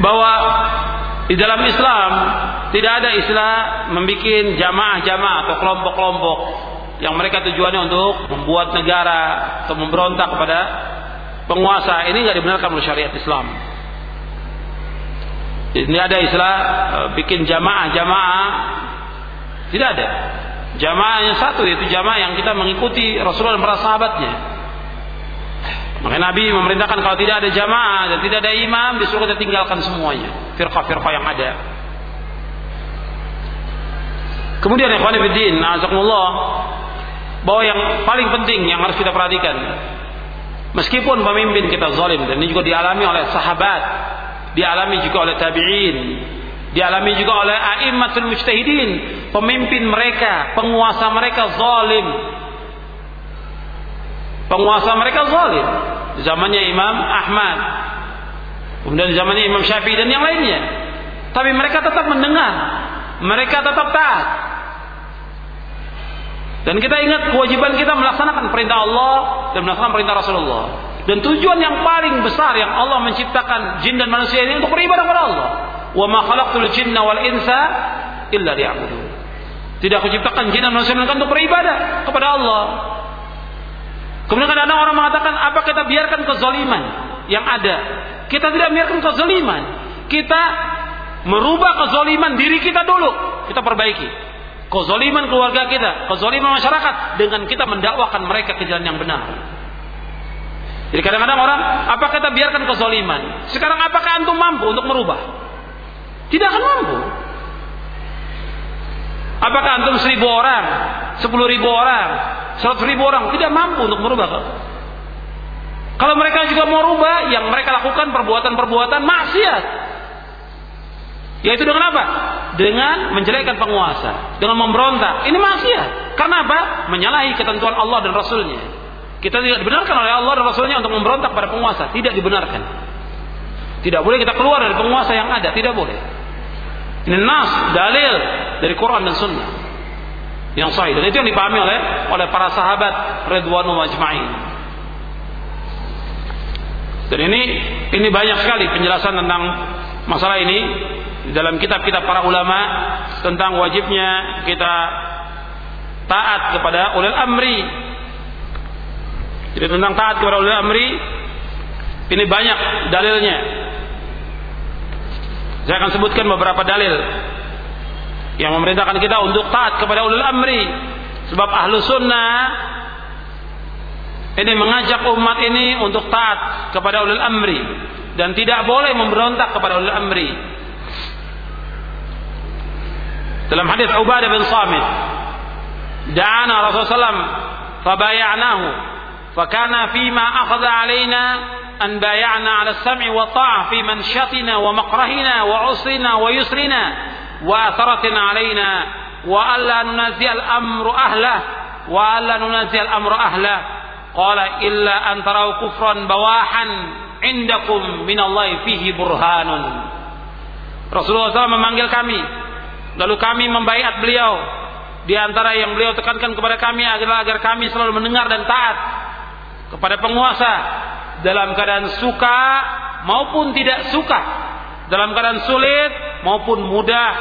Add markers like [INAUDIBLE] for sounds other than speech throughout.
bahwa di dalam Islam tidak ada istilah membuat jamaah-jamaah atau kelompok-kelompok yang mereka tujuannya untuk membuat negara atau memberontak kepada penguasa. Ini nggak dibenarkan oleh syariat Islam. Ini ada istilah eh, bikin jamaah-jamaah tidak ada. Jamaah yang satu yaitu jamaah yang kita mengikuti Rasulullah dan para sahabatnya. Maka Nabi memerintahkan kalau tidak ada jamaah dan tidak ada imam disuruh kita tinggalkan semuanya. Firqah-firqah yang ada. Kemudian fillah, azakumullah bahwa yang paling penting yang harus kita perhatikan meskipun pemimpin kita zalim dan ini juga dialami oleh sahabat, dialami juga oleh tabi'in, dialami juga oleh a'immatul mujtahidin, pemimpin mereka, penguasa mereka zalim. Penguasa mereka zalim. Zamannya Imam Ahmad. Kemudian zamannya Imam Syafi'i dan yang lainnya. Tapi mereka tetap mendengar. Mereka tetap taat. Dan kita ingat kewajiban kita melaksanakan perintah Allah dan melaksanakan perintah Rasulullah. Dan tujuan yang paling besar yang Allah menciptakan jin dan manusia ini untuk beribadah kepada Allah. Wa ma khalaqtul jinna wal insa illa liya'budun. Tidak aku ciptakan jin dan manusia untuk beribadah kepada Allah. Kemudian kadang orang mengatakan, apa kita biarkan kezaliman yang ada? Kita tidak biarkan kezaliman. Kita merubah kezaliman diri kita dulu. Kita perbaiki kezaliman keluarga kita, kezaliman masyarakat dengan kita mendakwakan mereka ke jalan yang benar. Jadi kadang-kadang orang, apa kita biarkan kezaliman? Sekarang apakah antum mampu untuk merubah? Tidak akan mampu. Apakah antum seribu orang, sepuluh ribu orang, seratus ribu orang tidak mampu untuk merubah? Kalau mereka juga mau rubah, yang mereka lakukan perbuatan-perbuatan maksiat. Yaitu dengan apa? Dengan menjelekkan penguasa, dengan memberontak. Ini maksiat. Karena apa? Menyalahi ketentuan Allah dan Rasulnya. Kita tidak dibenarkan oleh Allah dan Rasulnya untuk memberontak pada penguasa. Tidak dibenarkan. Tidak boleh kita keluar dari penguasa yang ada. Tidak boleh. Ini nas, dalil dari Quran dan Sunnah. Yang sahih. Dan itu yang dipahami oleh oleh para sahabat Ridwanu Majma'in. Dan ini ini banyak sekali penjelasan tentang masalah ini di dalam kitab-kitab para ulama tentang wajibnya kita taat kepada ulil amri. Jadi tentang taat kepada ulil amri ini banyak dalilnya. Saya akan sebutkan beberapa dalil yang memerintahkan kita untuk taat kepada ulil amri. Sebab ahlu sunnah ini mengajak umat ini untuk taat kepada ulil amri dan tidak boleh memberontak kepada ulil amri. Dalam hadis Ubadah bin Samit, da'ana Rasulullah SAW, fabayanahu, fakana fima akhadha alaina an bayana ala sam'i wa ta'a fi manshatina wa maqrahina wa usrina wa yusrina alaina. Wa alla nunazi al-amru ahlah wa alla nunazi al-amru ahlah qala illa an tarau kufran bawahan indakum minallahi fihi burhanun. Rasulullah SAW memanggil kami. Lalu kami membaiat beliau. Di antara yang beliau tekankan kepada kami adalah agar kami selalu mendengar dan taat kepada penguasa dalam keadaan suka maupun tidak suka, dalam keadaan sulit maupun mudah.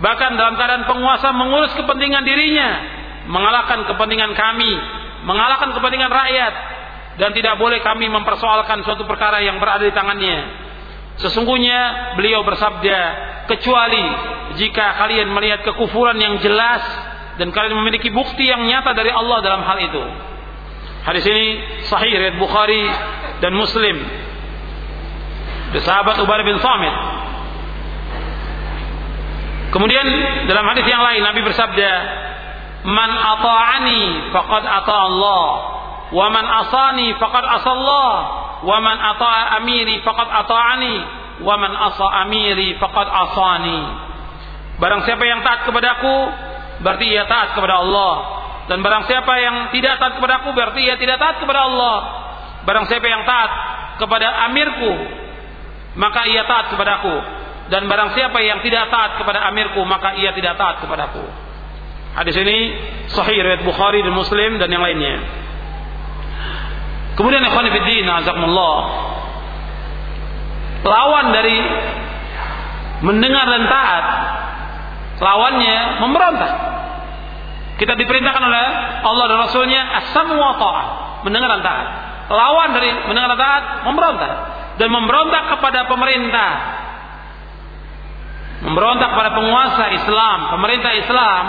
Bahkan dalam keadaan penguasa mengurus kepentingan dirinya, mengalahkan kepentingan kami, mengalahkan kepentingan rakyat dan tidak boleh kami mempersoalkan suatu perkara yang berada di tangannya. Sesungguhnya beliau bersabda, kecuali jika kalian melihat kekufuran yang jelas dan kalian memiliki bukti yang nyata dari Allah dalam hal itu. Hadis ini sahih riwayat Bukhari dan Muslim. Dari sahabat Ubadah bin Samit. Kemudian dalam hadis yang lain Nabi bersabda, "Man ata'ani faqad ata Allah, wa man asani faqad asallah." wa man ata'a amiri faqad ata'ani. Wa man asa amiri faqad asani. Barang siapa yang taat kepadaku berarti ia taat kepada Allah. Dan barang siapa yang tidak taat kepadaku berarti ia tidak taat kepada Allah. Barang siapa yang taat kepada amirku maka ia taat kepadaku dan barang siapa yang tidak taat kepada amirku maka ia tidak taat kepadaku hadis ini sahih riwayat Bukhari dan Muslim dan yang lainnya Kemudian ikhwan fillah azakumullah. Lawan dari mendengar dan taat, lawannya memberontak. Kita diperintahkan oleh Allah dan Rasulnya asam wa ta'ah, mendengar dan taat. Lawan dari mendengar dan taat, memberontak dan memberontak kepada pemerintah. Memberontak kepada penguasa Islam, pemerintah Islam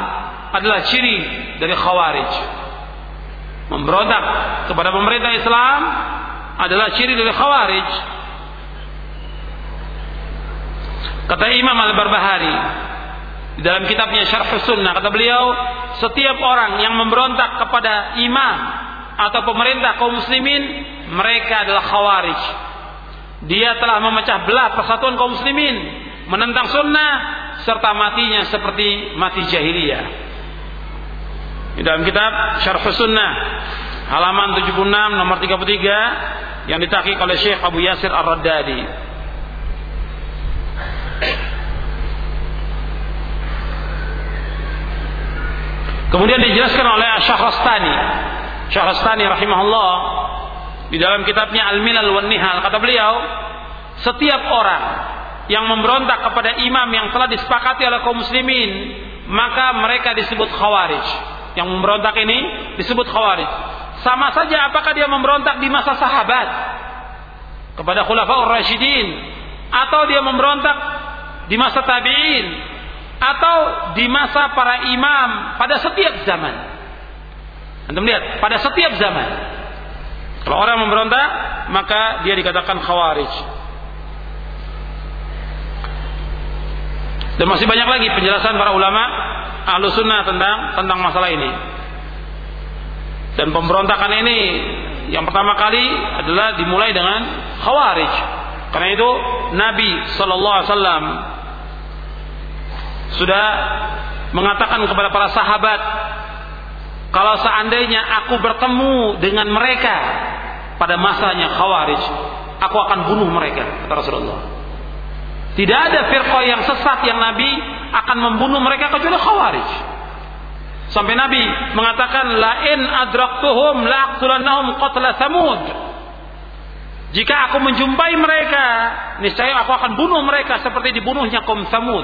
adalah ciri dari khawarij. Memberontak kepada pemerintah Islam adalah ciri dari khawarij. Kata Imam Al-Barbahari di dalam kitabnya Syarh Sunnah kata beliau, setiap orang yang memberontak kepada imam atau pemerintah kaum muslimin, mereka adalah khawarij. Dia telah memecah belah persatuan kaum muslimin, menentang sunnah serta matinya seperti mati jahiliyah. Di dalam kitab Syarh Sunnah halaman 76 nomor 33 yang ditakik oleh Syekh Abu Yasir Ar-Raddadi. Kemudian dijelaskan oleh Syahrastani. Syahrastani rahimahullah di dalam kitabnya Al-Milal wan Nihal kata beliau, setiap orang yang memberontak kepada imam yang telah disepakati oleh kaum muslimin, maka mereka disebut khawarij. Yang memberontak ini disebut khawarij. Sama saja apakah dia memberontak di masa sahabat kepada khulafaur rasyidin atau dia memberontak di masa tabi'in atau di masa para imam pada setiap zaman. Anda melihat pada setiap zaman. Kalau orang memberontak, maka dia dikatakan khawarij. Dan masih banyak lagi penjelasan para ulama ahlu sunnah tentang tentang masalah ini. Dan pemberontakan ini yang pertama kali adalah dimulai dengan khawarij. Karena itu Nabi Shallallahu Alaihi Wasallam sudah mengatakan kepada para sahabat, kalau seandainya aku bertemu dengan mereka pada masanya Khawarij, aku akan bunuh mereka, kata Rasulullah. Tidak ada firqah yang sesat yang Nabi akan membunuh mereka kecuali Khawarij. Sampai Nabi mengatakan lain adraktuhum laqtulannahum qatla samud. Jika aku menjumpai mereka, niscaya aku akan bunuh mereka seperti dibunuhnya kaum Samud.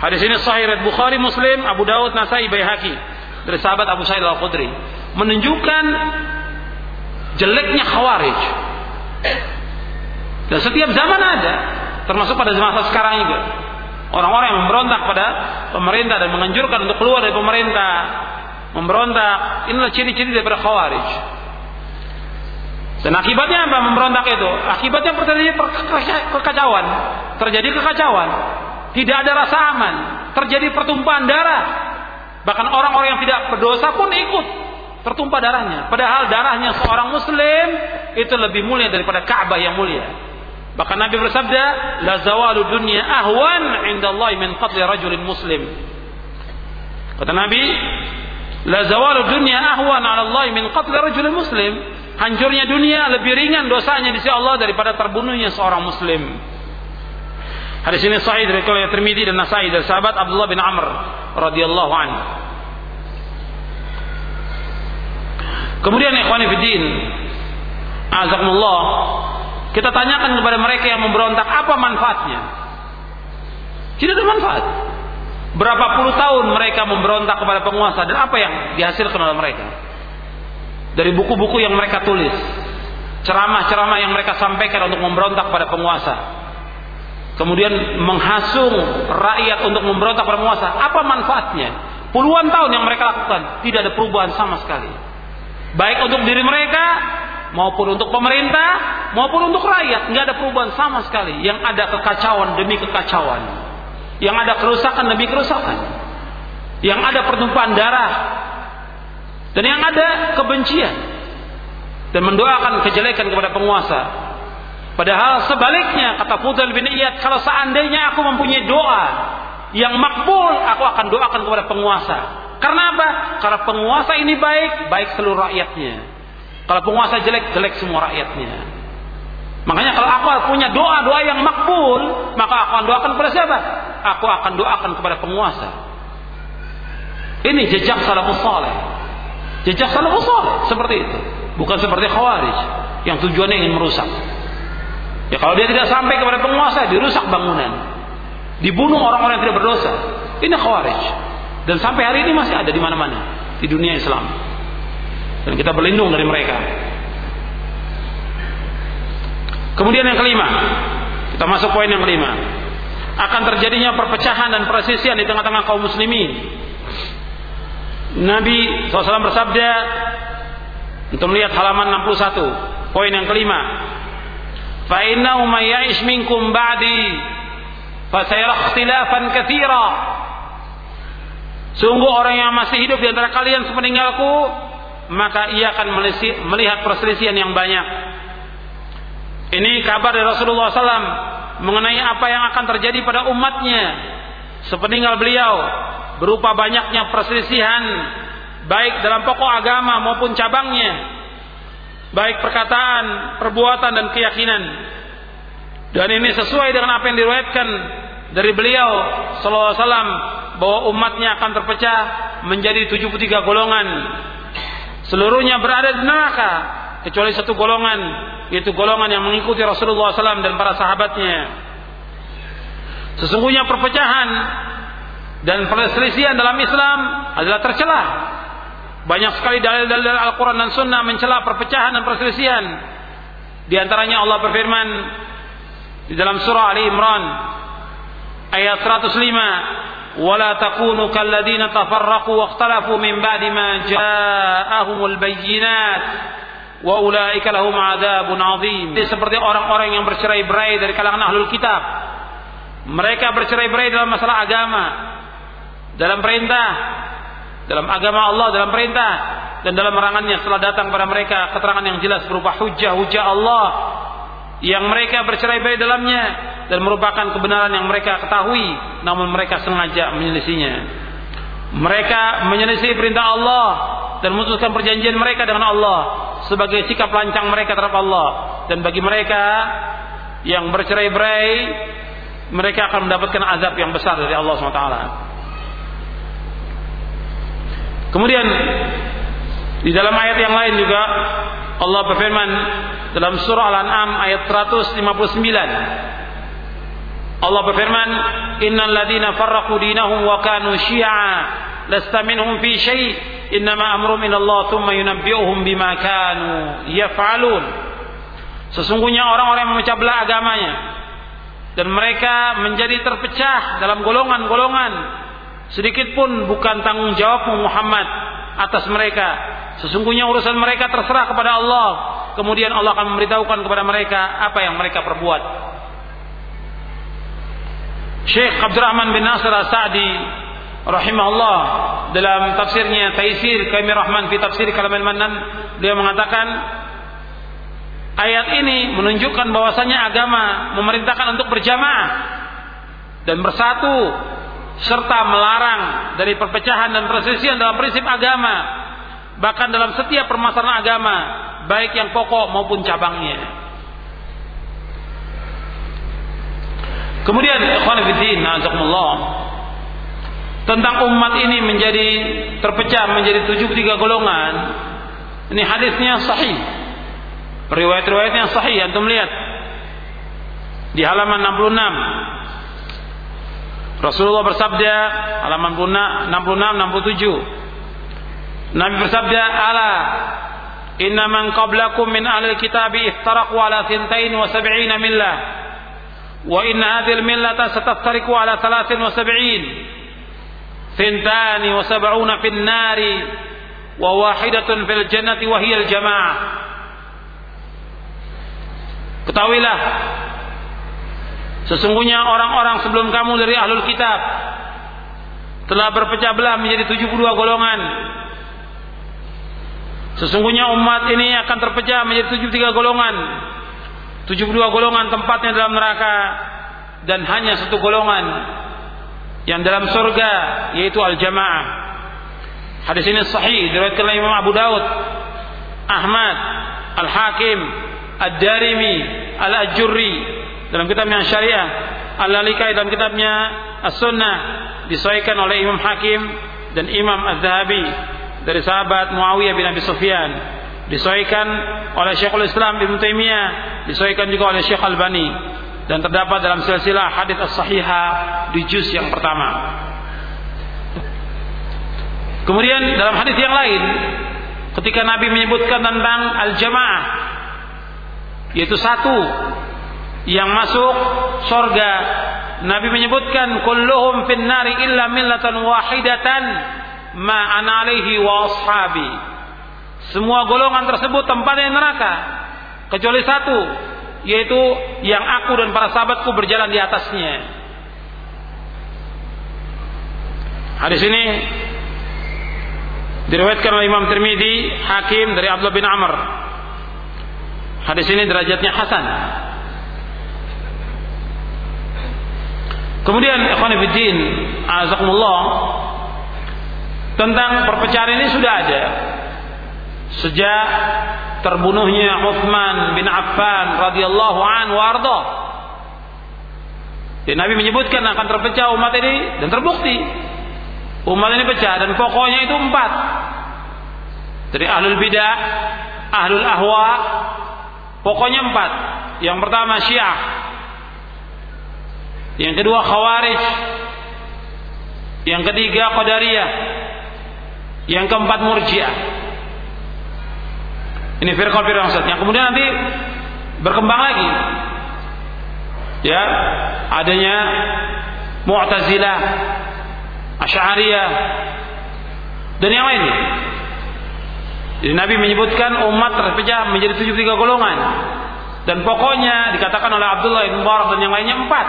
Hadis ini sahih riwayat Bukhari, Muslim, Abu Daud, Nasai, Baihaqi dari sahabat Abu Sa'id Al-Khudri menunjukkan jeleknya khawarij. Dan setiap zaman ada, termasuk pada masa sekarang juga. Orang-orang yang memberontak pada pemerintah dan menganjurkan untuk keluar dari pemerintah, memberontak, inilah ciri-ciri daripada khawarij. Dan akibatnya apa memberontak itu? Akibatnya terjadi kekacauan. Terjadi kekacauan. Tidak ada rasa aman. Terjadi pertumpahan darah. Bahkan orang-orang yang tidak berdosa pun ikut tertumpah darahnya. Padahal darahnya seorang muslim itu lebih mulia daripada Ka'bah yang mulia. Bahkan Nabi bersabda, "La zawalu dunya ahwan 'inda Allah min qatli rajulin muslim." Kata Nabi, "La zawalu dunya ahwan 'ala Allah min qatli rajulin muslim." Hancurnya dunia lebih ringan dosanya di sisi Allah daripada terbunuhnya seorang muslim. Hadis ini sahih dari riwayat Tirmidzi dan Nasai dari sahabat Abdullah bin Amr radhiyallahu an. Kemudian ikhwani fiddin, azakumullah, kita tanyakan kepada mereka yang memberontak apa manfaatnya? Tidak ada manfaat. Berapa puluh tahun mereka memberontak kepada penguasa dan apa yang dihasilkan oleh mereka? Dari buku-buku yang mereka tulis, ceramah-ceramah yang mereka sampaikan untuk memberontak pada penguasa, kemudian menghasung rakyat untuk memberontak pada penguasa, apa manfaatnya? Puluhan tahun yang mereka lakukan, tidak ada perubahan sama sekali. Baik untuk diri mereka maupun untuk pemerintah maupun untuk rakyat, nggak ada perubahan sama sekali. Yang ada kekacauan demi kekacauan, yang ada kerusakan demi kerusakan, yang ada pertumpahan darah, dan yang ada kebencian dan mendoakan kejelekan kepada penguasa Padahal sebaliknya kata Fudail bin Iyad, kalau seandainya aku mempunyai doa yang makbul, aku akan doakan kepada penguasa. Karena apa? Karena penguasa ini baik, baik seluruh rakyatnya. Kalau penguasa jelek, jelek semua rakyatnya. Makanya kalau aku punya doa-doa yang makbul, maka aku akan doakan kepada siapa? Aku akan doakan kepada penguasa. Ini jejak salafus saleh. Jejak salafus saleh seperti itu. Bukan seperti khawarij yang tujuannya ingin merusak. Ya kalau dia tidak sampai kepada penguasa, dirusak bangunan. Dibunuh orang-orang yang tidak berdosa. Ini khawarij. Dan sampai hari ini masih ada di mana-mana di dunia Islam. Dan kita berlindung dari mereka. Kemudian yang kelima, kita masuk poin yang kelima. Akan terjadinya perpecahan dan persisian di tengah-tengah kaum muslimin. Nabi SAW bersabda untuk melihat halaman 61, poin yang kelima. Fa innahu may ya'ish minkum ba'di fa sayara. Sungguh orang yang masih hidup di antara kalian sepeninggalku, maka ia akan melihat perselisihan yang banyak. Ini kabar dari Rasulullah SAW mengenai apa yang akan terjadi pada umatnya sepeninggal beliau berupa banyaknya perselisihan baik dalam pokok agama maupun cabangnya baik perkataan, perbuatan dan keyakinan. Dan ini sesuai dengan apa yang diriwayatkan dari beliau sallallahu alaihi wasallam bahwa umatnya akan terpecah menjadi 73 golongan. Seluruhnya berada di neraka kecuali satu golongan yaitu golongan yang mengikuti Rasulullah SAW dan para sahabatnya. Sesungguhnya perpecahan dan perselisihan dalam Islam adalah tercelah banyak sekali dalil-dalil Al-Quran dan Sunnah mencela perpecahan dan perselisihan. Di antaranya Allah berfirman di dalam surah Ali Imran ayat 105 ولا تكونوا كالذين تفرقوا واختلفوا من بعد ما جاءهم البينات وأولئك لهم عذاب عظيم seperti orang-orang yang bercerai-berai dari kalangan ahlul kitab mereka bercerai-berai dalam masalah agama dalam perintah dalam agama Allah, dalam perintah dan dalam larangannya setelah datang pada mereka keterangan yang jelas berupa hujah-hujah Allah yang mereka bercerai-berai dalamnya dan merupakan kebenaran yang mereka ketahui namun mereka sengaja menyelisihinya. Mereka menyelisih perintah Allah dan memutuskan perjanjian mereka dengan Allah sebagai sikap lancang mereka terhadap Allah dan bagi mereka yang bercerai-berai mereka akan mendapatkan azab yang besar dari Allah SWT. Kemudian di dalam ayat yang lain juga Allah berfirman dalam surah Al-An'am ayat 159 Allah berfirman innal ladina farraqu dinahum wa kanu syi'a lasta minhum fi syai' innama amru min Allah thumma yunabbi'uhum bima kanu yaf'alun Sesungguhnya orang-orang yang memecah belah agamanya dan mereka menjadi terpecah dalam golongan-golongan Sedikit pun bukan tanggung jawabmu Muhammad atas mereka. Sesungguhnya urusan mereka terserah kepada Allah. Kemudian Allah akan memberitahukan kepada mereka apa yang mereka perbuat. Syekh Abdurrahman bin Nasir As-Sa'di rahimahullah dalam tafsirnya Taisir Kami Rahman fi tafsir Kalam al-Mannan dia mengatakan ayat ini menunjukkan bahwasanya agama memerintahkan untuk berjamaah dan bersatu serta melarang dari perpecahan dan perselisihan dalam prinsip agama bahkan dalam setiap permasalahan agama baik yang pokok maupun cabangnya kemudian ikhwan fillah tentang umat ini menjadi terpecah menjadi 73 golongan. Ini hadisnya sahih. Riwayat-riwayatnya sahih antum lihat. Di halaman 66 Rasulullah bersabda halaman 66 67 Nabi bersabda ala inna man qablakum min ahli kitab iftaraqu ala thintain wa sab'ina millah wa inna hadhihi al-millata sataftariqu ala thalathin wa sab'in thintani wa sab'una fin nari wa wahidatun fil jannati wa hiya al-jamaah Ketahuilah Sesungguhnya orang-orang sebelum kamu dari ahlul kitab telah berpecah belah menjadi 72 golongan. Sesungguhnya umat ini akan terpecah menjadi 73 golongan. 72 golongan tempatnya dalam neraka dan hanya satu golongan yang dalam surga yaitu al-jamaah. Hadis ini sahih diriwayatkan oleh Imam Abu Daud, Ahmad, Al-Hakim, Ad-Darimi, Al-Ajurri dalam kitabnya Syariah, Al-Lalikai dalam kitabnya As-Sunnah disahihkan oleh Imam Hakim dan Imam Az-Zahabi dari sahabat Muawiyah bin Abi Sufyan disahihkan oleh Syekhul Islam Ibnu Taimiyah disahihkan juga oleh Syekh Albani dan terdapat dalam silsilah hadis as-sahihah di juz yang pertama. Kemudian dalam hadis yang lain ketika Nabi menyebutkan tentang al-jamaah yaitu satu yang masuk surga Nabi menyebutkan kulluhum fin nari illa millatan wahidatan ma ana wa ashabi semua golongan tersebut tempatnya neraka kecuali satu yaitu yang aku dan para sahabatku berjalan di atasnya. Hadis ini diriwayatkan oleh Imam Tirmidzi, Hakim dari Abdullah bin Amr. Hadis ini derajatnya hasan. Kemudian ikhwan fillah, azakumullah tentang perpecahan ini sudah ada sejak terbunuhnya Uthman bin Affan radhiyallahu an warda. Dan Nabi menyebutkan akan terpecah umat ini dan terbukti umat ini pecah dan pokoknya itu empat dari ahlul bidah, ahlul ahwa, pokoknya empat. Yang pertama Syiah, yang kedua Khawarij, yang ketiga Qadariyah, yang keempat Murji'ah. Ini firqah-firqah yang kemudian nanti berkembang lagi. Ya, adanya Mu'tazilah, Asy'ariyah dan yang lainnya. Jadi Nabi menyebutkan umat terpecah menjadi 73 golongan. Dan pokoknya dikatakan oleh Abdullah bin Mubarak dan yang lainnya empat.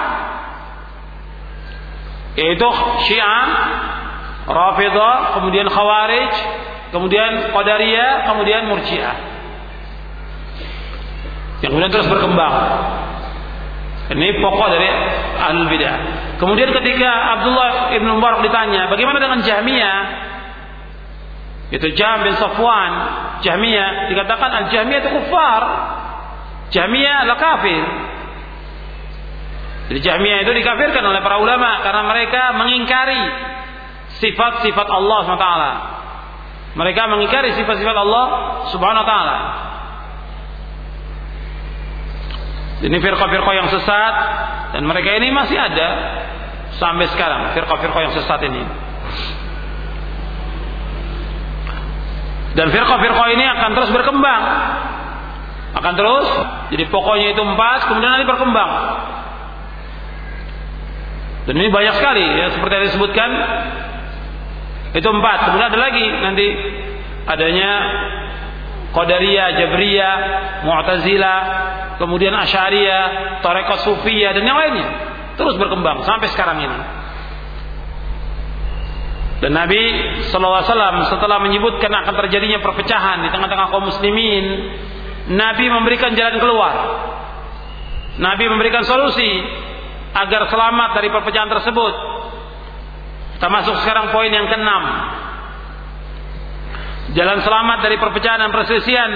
Yaitu Syiah, Rafidah, kemudian Khawarij, kemudian Qadariyah, kemudian Murji'ah yang kemudian terus berkembang. Ini pokok dari ahlul bidah. Kemudian ketika Abdullah ibn Mubarak ditanya, bagaimana dengan Jahmiyah? Itu Jahm bin Safwan, Jahmiyah dikatakan al-Jahmiyah itu kufar. Jahmiyah adalah kafir. Jadi Jahmiyah itu dikafirkan oleh para ulama karena mereka mengingkari sifat-sifat Allah SWT. Mereka mengingkari sifat-sifat Allah Subhanahu wa taala. Ini firqa-firqa yang sesat dan mereka ini masih ada sampai sekarang firqa-firqa yang sesat ini. Dan firqa-firqa ini akan terus berkembang. Akan terus jadi pokoknya itu empat kemudian nanti berkembang. Dan ini banyak sekali ya seperti yang disebutkan itu empat. Kemudian ada lagi nanti adanya Qadariyah, Jabriyah, Mu'tazilah, kemudian Asy'ariyah, Tarekat Sufiyah dan yang lainnya. Terus berkembang sampai sekarang ini. Dan Nabi SAW setelah menyebutkan akan terjadinya perpecahan di tengah-tengah kaum muslimin, Nabi memberikan jalan keluar. Nabi memberikan solusi agar selamat dari perpecahan tersebut. Kita masuk sekarang poin yang keenam. Jalan selamat dari perpecahan dan perselisihan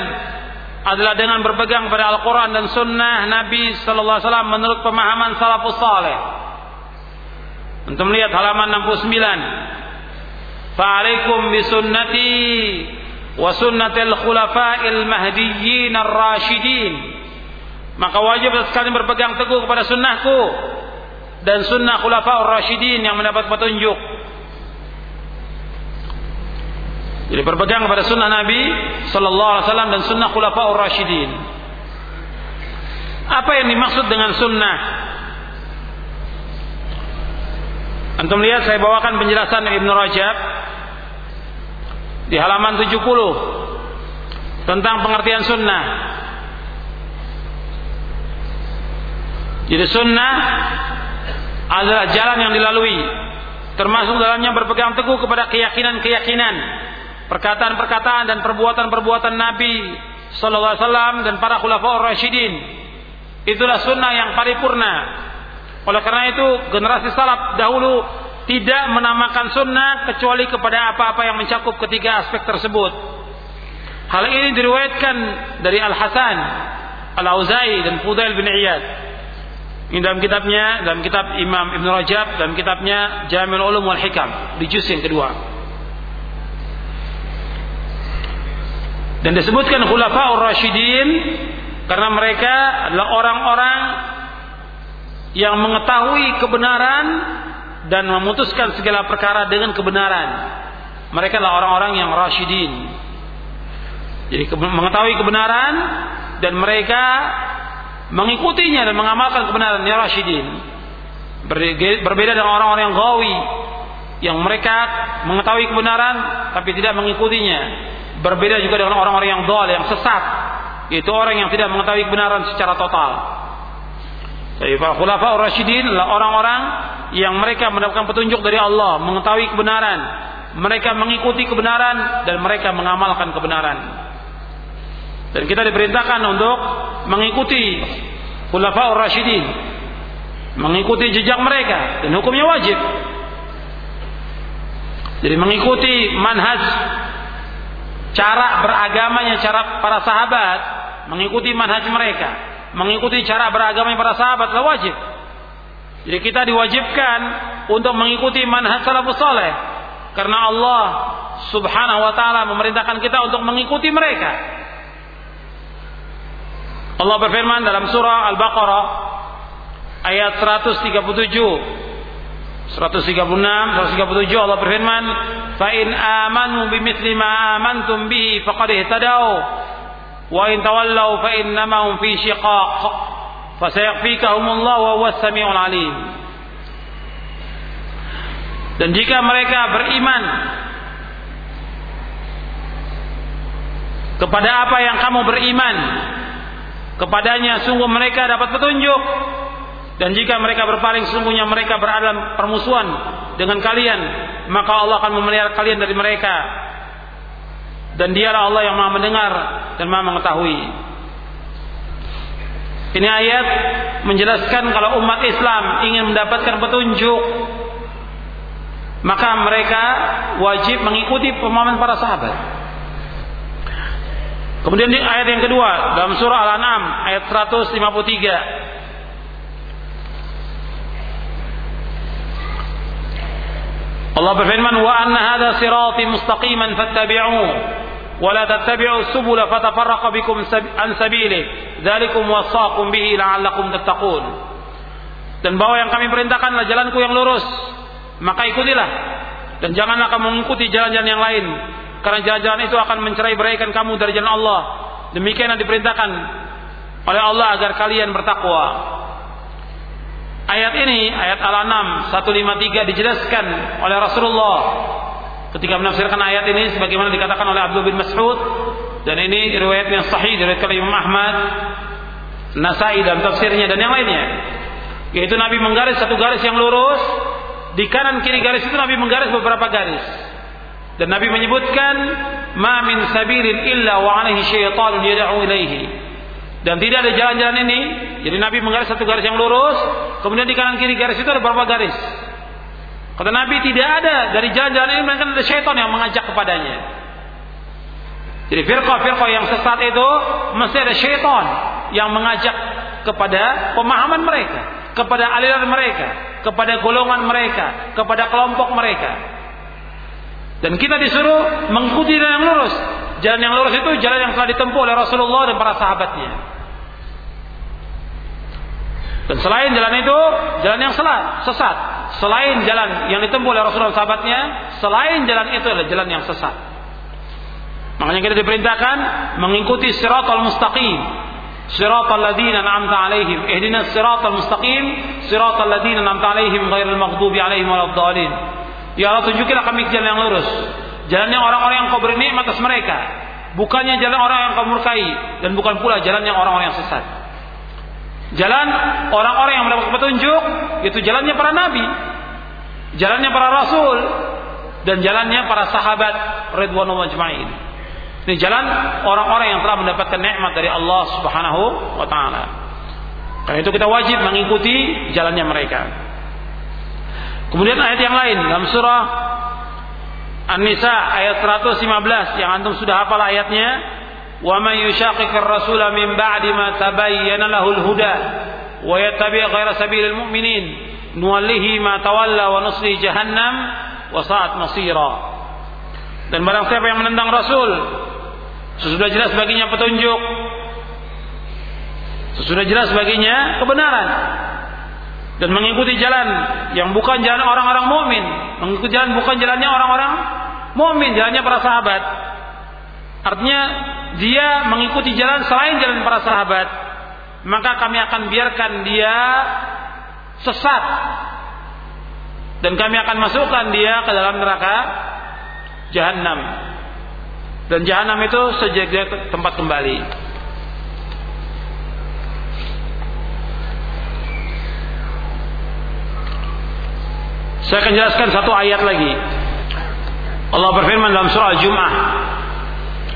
adalah dengan berpegang pada Al-Quran dan Sunnah Nabi Sallallahu Alaihi Wasallam menurut pemahaman salafus saleh. Untuk melihat halaman 69. Fa'alaikum bisunnati wa sunnatil khulafa'il mahdiyyin ar-rasyidin. Maka wajib sekali berpegang teguh kepada sunnahku dan sunnah khulafa'ur rasyidin yang mendapat petunjuk Jadi berpegang kepada sunnah Nabi Sallallahu Alaihi Wasallam dan sunnah Khulafaur Rashidin. Apa yang dimaksud dengan sunnah? Antum lihat saya bawakan penjelasan Ibn Rajab di halaman 70 tentang pengertian sunnah. Jadi sunnah adalah jalan yang dilalui termasuk dalamnya berpegang teguh kepada keyakinan-keyakinan perkataan-perkataan dan perbuatan-perbuatan Nabi sallallahu alaihi wasallam dan para khulafaur rasyidin. Itulah sunnah yang paripurna. Oleh karena itu generasi salaf dahulu tidak menamakan sunnah kecuali kepada apa-apa yang mencakup ketiga aspek tersebut. Hal ini diriwayatkan dari Al Hasan, Al Auza'i dan Fudail bin Iyad. Ini dalam kitabnya, dalam kitab Imam Ibn Rajab, dalam kitabnya Jamil Ulum wal Hikam di juz yang kedua. Dan disebutkan khulafaur rasyidin Karena mereka adalah orang-orang yang mengetahui kebenaran dan memutuskan segala perkara dengan kebenaran. Mereka adalah orang-orang yang rasyidin. Jadi mengetahui kebenaran dan mereka mengikutinya dan mengamalkan kebenaran ya rasyidin. Berbeda dengan orang-orang yang gawi yang mereka mengetahui kebenaran tapi tidak mengikutinya. Berbeda juga dengan orang-orang yang dol yang sesat, yaitu orang yang tidak mengetahui kebenaran secara total. Jadi para khulafa adalah orang-orang yang mereka mendapatkan petunjuk dari Allah, mengetahui kebenaran, mereka mengikuti kebenaran dan mereka mengamalkan kebenaran. Dan kita diperintahkan untuk mengikuti khulafa rasyidin, mengikuti jejak mereka dan hukumnya wajib. Jadi mengikuti manhaj cara beragamanya cara para sahabat, mengikuti manhaj mereka mengikuti cara beragama para sahabat adalah wajib. Jadi kita diwajibkan untuk mengikuti manhaj salafus saleh karena Allah Subhanahu wa taala memerintahkan kita untuk mengikuti mereka. Allah berfirman dalam surah Al-Baqarah ayat 137 136 137 Allah berfirman fa in amanu bimithli ma amantum bihi faqad ihtadaw. Wa in tawallaw fa innama hum fi shiqaq fasayakfikahumullah wa huwas samiul alim. Dan jika mereka beriman kepada apa yang kamu beriman kepadanya sungguh mereka dapat petunjuk dan jika mereka berpaling sungguhnya mereka berada dalam permusuhan dengan kalian maka Allah akan memelihara kalian dari mereka dan dialah Allah yang maha mendengar dan maha mengetahui. Ini ayat menjelaskan kalau umat Islam ingin mendapatkan petunjuk maka mereka wajib mengikuti pemahaman para sahabat. Kemudian di ayat yang kedua dalam surah Al-An'am ayat 153 Allah berfirman wa anna hadha sirati mustaqiman fattabi'uhu wa la tattabi'u subula fatafarraqa bikum an sabili dzalikum wasaqum bihi la'allakum tattaqun. Dan bahwa yang kami perintahkan adalah jalanku yang lurus maka ikutilah. Dan janganlah kamu mengikuti jalan-jalan yang lain karena jalan-jalan itu akan mencerai beraikan kamu dari jalan Allah. Demikian yang diperintahkan oleh Allah agar kalian bertakwa Ayat ini, ayat Al-An'am 153 dijelaskan oleh Rasulullah ketika menafsirkan ayat ini sebagaimana dikatakan oleh Abdul bin Mas'ud dan ini riwayat yang sahih dari Imam Ahmad, Nasai dan tafsirnya dan yang lainnya. Yaitu Nabi menggaris satu garis yang lurus, di kanan kiri garis itu Nabi menggaris beberapa garis. Dan Nabi menyebutkan ma min sabirin illa wa alaihi syaitanun yad'u ilaihi. Dan tidak ada jalan-jalan ini. Jadi Nabi menggaris satu garis yang lurus. Kemudian di kanan kiri garis itu ada berapa garis. Kata Nabi tidak ada dari jalan-jalan ini melainkan ada syaitan yang mengajak kepadanya. Jadi firqah-firqah yang sesat itu mesti ada syaitan yang mengajak kepada pemahaman mereka, kepada aliran mereka, kepada golongan mereka, kepada kelompok mereka. Dan kita disuruh mengikuti yang lurus. Jalan yang lurus itu jalan yang telah ditempuh oleh Rasulullah dan para sahabatnya. Dan selain jalan itu, jalan yang salah, sesat. Selain jalan yang ditempuh oleh Rasulullah sahabatnya, selain jalan itu adalah jalan yang sesat. Makanya kita diperintahkan mengikuti siratal mustaqim. Siratal ladzina an'amta 'alaihim. Ihdinas siratal mustaqim, siratal ladzina an'amta 'alaihim ghairil maghdubi 'alaihim waladdallin. Ya Allah tunjukilah kami jalan yang lurus. Jalannya orang-orang yang kau beri nikmat atas mereka. Bukannya jalan orang yang kau murkai dan bukan pula jalan yang orang-orang yang sesat. Jalan orang-orang yang mendapat petunjuk itu jalannya para nabi, jalannya para rasul dan jalannya para sahabat ridwanullah ajma'in. Ini jalan orang-orang yang telah mendapatkan nikmat dari Allah Subhanahu wa taala. Karena itu kita wajib mengikuti jalannya mereka. Kemudian ayat yang lain dalam surah An-Nisa ayat 115 yang antum sudah hafal ayatnya. Wa man yushaqiqir rasula min ba'di ma tabayyana lahul huda wa yattabi' ghaira sabilil mu'minin nuwallihi ma tawalla wa nusli jahannam wa sa'at masira. Dan barang siapa yang menentang Rasul sesudah jelas baginya petunjuk sesudah jelas baginya kebenaran dan mengikuti jalan yang bukan jalan orang-orang mukmin mengikuti jalan bukan jalannya orang-orang mukmin, jalannya para sahabat. Artinya dia mengikuti jalan selain jalan para sahabat, maka kami akan biarkan dia sesat dan kami akan masukkan dia ke dalam neraka jahanam. Dan jahanam itu sejak tempat kembali. Saya akan jelaskan satu ayat lagi. Allah berfirman dalam surah Al-Jum'ah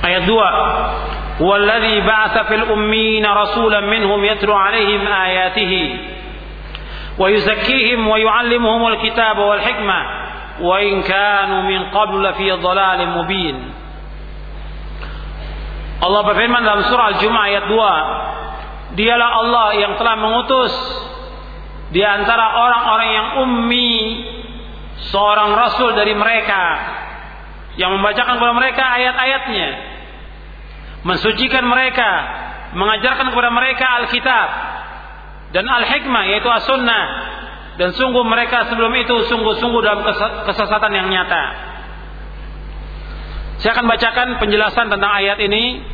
ayat 2. "Wallazi ba'atha fil ummiyina rasulan minhum yatlu 'alaihim ayatihi wa yuzakkihim wa yu'allimuhum al-kitaba wal hikmah wa in kanu min qablu lafi dhalalin mubin." Allah berfirman dalam surah Al-Jum'ah ayat 2. Dialah Allah yang telah mengutus di antara orang-orang yang ummi seorang rasul dari mereka yang membacakan kepada mereka ayat-ayatnya mensucikan mereka mengajarkan kepada mereka Alkitab dan Al-Hikmah yaitu As-Sunnah. Dan sungguh mereka sebelum itu sungguh-sungguh dalam kesesatan yang nyata. Saya akan bacakan penjelasan tentang ayat ini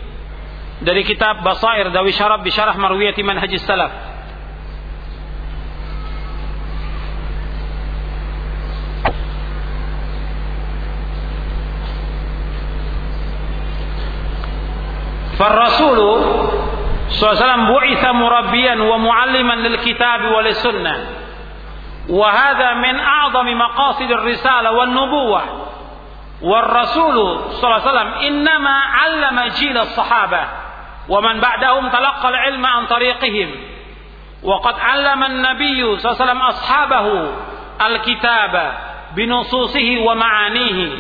dari kitab Basair Dawi Syarab Bisyarah Marwiyati Manhajis Salaf فالرسول صلى الله عليه وسلم بعث مربيا ومعلما للكتاب وللسنة وهذا من أعظم مقاصد الرسالة والنبوة. والرسول صلى الله عليه وسلم إنما علم جيل الصحابة ومن بعدهم تلقى العلم عن طريقهم. وقد علم النبي صلى الله عليه وسلم أصحابه الكتاب بنصوصه ومعانيه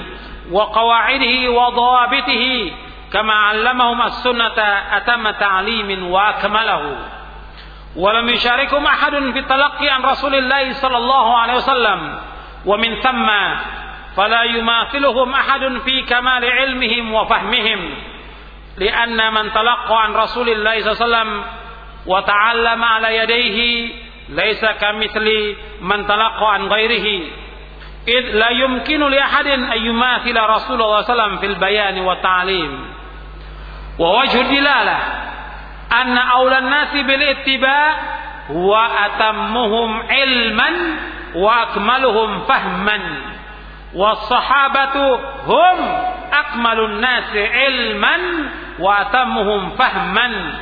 وقواعده وضوابطه كما علمهم السنة أتم تعليم وأكمله. ولم يشاركهم أحد في التلقي عن رسول الله صلى الله عليه وسلم. ومن ثم فلا يماثلهم أحد في كمال علمهم وفهمهم. لأن من تلقى عن رسول الله صلى الله عليه وسلم وتعلم على يديه ليس كمثل من تلقى عن غيره. إذ لا يمكن لأحد أن يماثل رسول الله صلى الله عليه وسلم في البيان والتعليم. ووجه الدلالة أن أولى الناس بالاتباع هو أتمهم علما وأكملهم فهما والصحابة هم أكمل الناس علما وأتمهم فهما.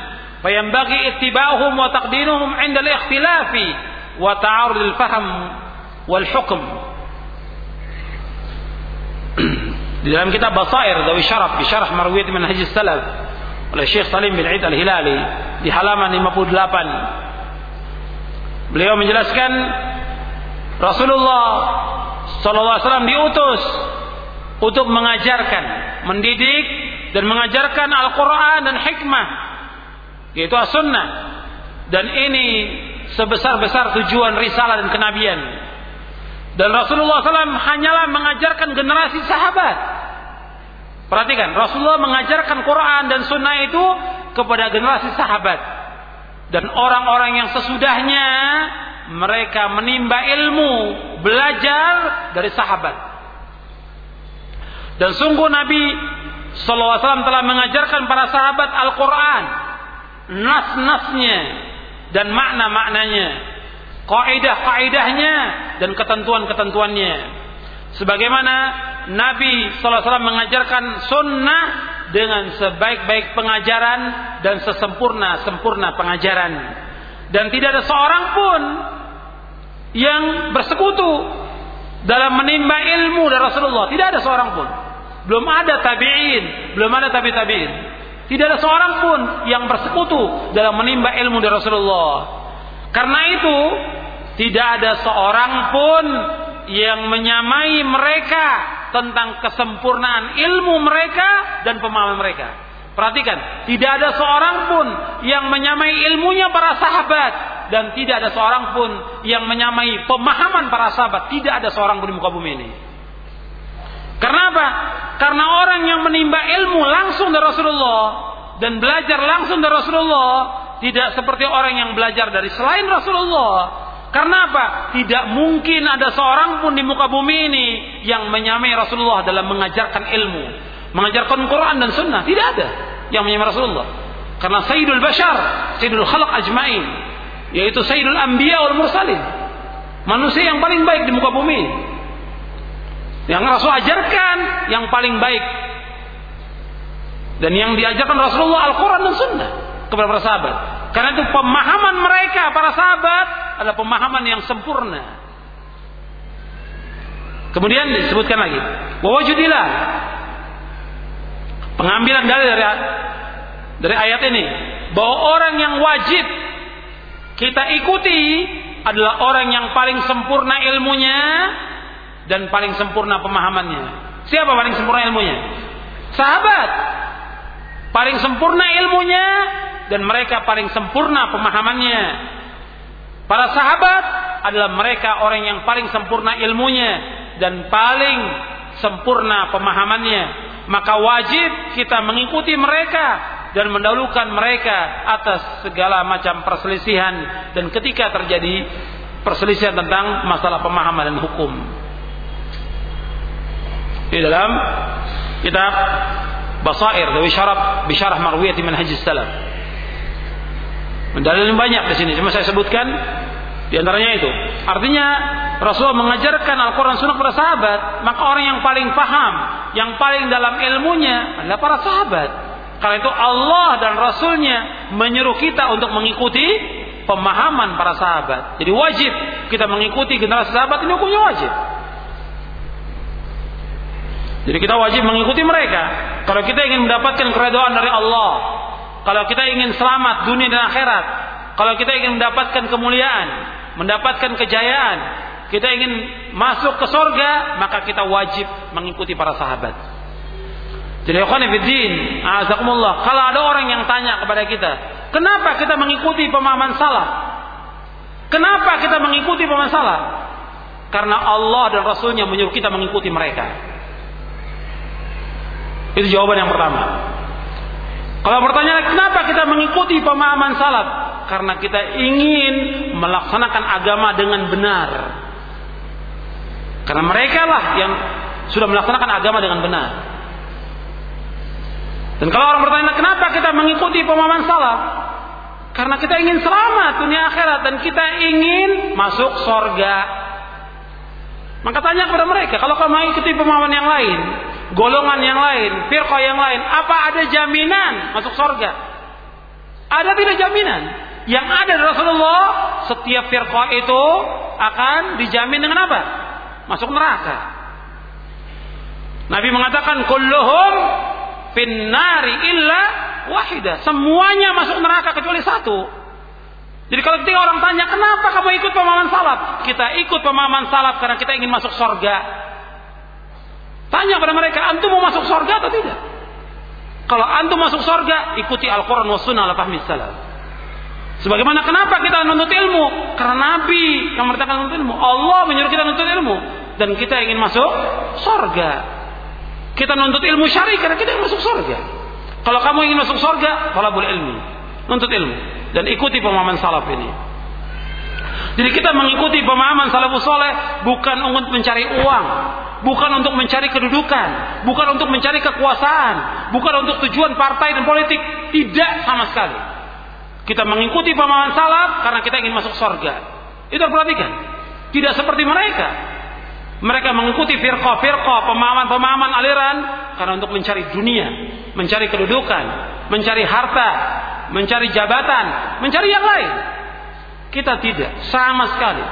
فينبغي اتباعهم وتقديرهم عند الاختلاف وتعارض الفهم والحكم. Di dalam kitab Basair Dawi Syaraf di Syarah Marwiyat min Hadis Salaf oleh Syekh Salim bin Aid Al-Hilali di halaman 58. Beliau menjelaskan Rasulullah sallallahu alaihi wasallam diutus untuk mengajarkan, mendidik dan mengajarkan Al-Qur'an dan hikmah yaitu as-sunnah. Dan ini sebesar-besar tujuan risalah dan kenabian dan Rasulullah SAW hanyalah mengajarkan generasi sahabat. Perhatikan, Rasulullah mengajarkan Quran dan Sunnah itu kepada generasi sahabat. Dan orang-orang yang sesudahnya mereka menimba ilmu, belajar dari sahabat. Dan sungguh Nabi SAW telah mengajarkan para sahabat Al-Quran, nas-nasnya dan makna-maknanya kaidah-kaidahnya dan ketentuan-ketentuannya. Sebagaimana Nabi SAW mengajarkan sunnah dengan sebaik-baik pengajaran dan sesempurna-sempurna pengajaran. Dan tidak ada seorang pun yang bersekutu dalam menimba ilmu dari Rasulullah. Tidak ada seorang pun. Belum ada tabi'in, belum ada tabi tabi'in. Tidak ada seorang pun yang bersekutu dalam menimba ilmu dari Rasulullah. Karena itu tidak ada seorang pun yang menyamai mereka tentang kesempurnaan ilmu mereka dan pemahaman mereka. Perhatikan, tidak ada seorang pun yang menyamai ilmunya para sahabat dan tidak ada seorang pun yang menyamai pemahaman para sahabat. Tidak ada seorang pun di muka bumi ini. Karena apa? Karena orang yang menimba ilmu langsung dari Rasulullah dan belajar langsung dari Rasulullah tidak seperti orang yang belajar dari selain Rasulullah. Karena apa? Tidak mungkin ada seorang pun di muka bumi ini yang menyamai Rasulullah dalam mengajarkan ilmu, mengajarkan Quran dan Sunnah. Tidak ada yang menyamai Rasulullah. Karena Sayyidul Bashar, Sayyidul Khalq Ajmain, yaitu Sayyidul Anbiya wal Mursalin. Manusia yang paling baik di muka bumi. Yang Rasul ajarkan yang paling baik. Dan yang diajarkan Rasulullah Al-Quran dan Sunnah kepada para sahabat. Karena itu pemahaman mereka para sahabat adalah pemahaman yang sempurna. Kemudian disebutkan lagi, wawajudilah pengambilan dalil dari dari ayat ini bahwa orang yang wajib kita ikuti adalah orang yang paling sempurna ilmunya dan paling sempurna pemahamannya. Siapa paling sempurna ilmunya? Sahabat. Paling sempurna ilmunya dan mereka paling sempurna pemahamannya. Para sahabat adalah mereka orang yang paling sempurna ilmunya dan paling sempurna pemahamannya. Maka wajib kita mengikuti mereka dan mendahulukan mereka atas segala macam perselisihan dan ketika terjadi perselisihan tentang masalah pemahaman dan hukum. Di dalam kitab Basair dari Syarab Bisyarah Marwiyah Manhaj Salaf Dalil yang banyak di sini, cuma saya sebutkan di antaranya itu. Artinya Rasulullah mengajarkan Al-Quran Sunnah kepada sahabat, maka orang yang paling paham, yang paling dalam ilmunya adalah para sahabat. Karena itu Allah dan Rasulnya menyuruh kita untuk mengikuti pemahaman para sahabat. Jadi wajib kita mengikuti generasi sahabat ini hukumnya wajib. Jadi kita wajib mengikuti mereka. Kalau kita ingin mendapatkan keredaan dari Allah, kalau kita ingin selamat dunia dan akhirat, kalau kita ingin mendapatkan kemuliaan, mendapatkan kejayaan, kita ingin masuk ke sorga, maka kita wajib mengikuti para sahabat. Jadi ikhwan azakumullah. Kalau ada orang yang tanya kepada kita, kenapa kita mengikuti pemahaman salah? Kenapa kita mengikuti pemahaman salah? Karena Allah dan Rasulnya menyuruh kita mengikuti mereka. Itu jawaban yang pertama. Kalau pertanyaan kenapa kita mengikuti pemahaman salaf? Karena kita ingin melaksanakan agama dengan benar. Karena mereka lah yang sudah melaksanakan agama dengan benar. Dan kalau orang bertanya kenapa kita mengikuti pemahaman salaf? Karena kita ingin selamat dunia akhirat dan kita ingin masuk sorga. Maka tanya kepada mereka, kalau kamu mengikuti pemahaman yang lain, golongan yang lain, firqah yang lain, apa ada jaminan masuk surga? Ada tidak jaminan? Yang ada dari Rasulullah, setiap firqah itu akan dijamin dengan apa? Masuk neraka. Nabi mengatakan kulluhum finnari illa wahida. Semuanya masuk neraka kecuali satu. Jadi kalau ketika orang tanya kenapa kamu ikut pemahaman salaf? Kita ikut pemahaman salaf karena kita ingin masuk surga. Tanya pada mereka, antum mau masuk surga atau tidak? Kalau antum masuk surga, ikuti Al-Quran wa sunnah ala fahmi salaf. Sebagaimana kenapa kita menuntut ilmu? Karena Nabi yang merintahkan menuntut ilmu. Allah menyuruh kita menuntut ilmu. Dan kita ingin masuk surga. Kita menuntut ilmu syari karena kita ingin masuk surga. Kalau kamu ingin masuk surga, boleh ilmu. Nuntut ilmu. Dan ikuti pemahaman salaf ini. Jadi kita mengikuti pemahaman salafus soleh bukan untuk mencari uang, bukan untuk mencari kedudukan, bukan untuk mencari kekuasaan, bukan untuk tujuan partai dan politik, tidak sama sekali. Kita mengikuti pemahaman salaf karena kita ingin masuk surga. Itu perhatikan. Tidak seperti mereka. Mereka mengikuti firqah-firqah, pemahaman-pemahaman aliran karena untuk mencari dunia, mencari kedudukan, mencari harta, mencari jabatan, mencari yang lain. Kita tidak, sama sekali.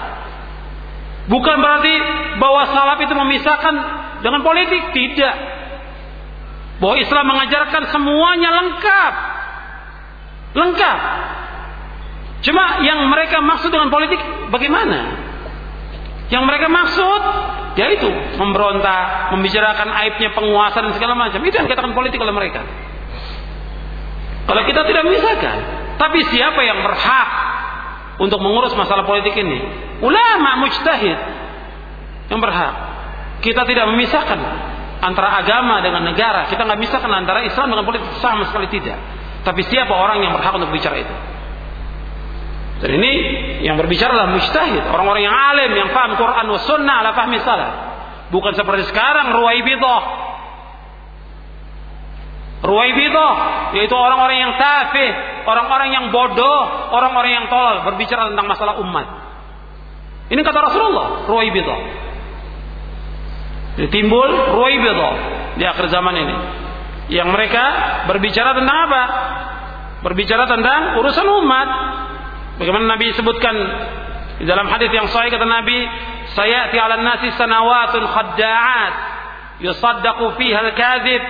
Bukan berarti bahwa salaf itu memisahkan dengan politik, tidak. Bahwa Islam mengajarkan semuanya lengkap. Lengkap. Cuma yang mereka maksud dengan politik bagaimana? Yang mereka maksud yaitu memberontak, membicarakan aibnya penguasa dan segala macam. Itu yang dikatakan politik oleh mereka. Kalau kita tidak memisahkan, tapi siapa yang berhak untuk mengurus masalah politik ini. Ulama mujtahid yang berhak. Kita tidak memisahkan antara agama dengan negara. Kita nggak misahkan antara Islam dengan politik sama sekali tidak. Tapi siapa orang yang berhak untuk bicara itu? Dan ini yang berbicara adalah mujtahid, orang-orang yang alim, yang paham Quran wa sunnah ala fahmi salaf. Bukan seperti sekarang ruwaibidah. Ruwaibidah yaitu orang-orang yang tafih, orang-orang yang bodoh, orang-orang yang tolol berbicara tentang masalah umat. Ini kata Rasulullah, ruwaibidah. Timbul ruwaibidah di akhir zaman ini. Yang mereka berbicara tentang apa? Berbicara tentang urusan umat, Bagaimana Nabi sebutkan di dalam hadis yang sahih kata Nabi, "Sayati 'alan nasi sanawatun khadda'at yusaddaqu fiha al-kadhib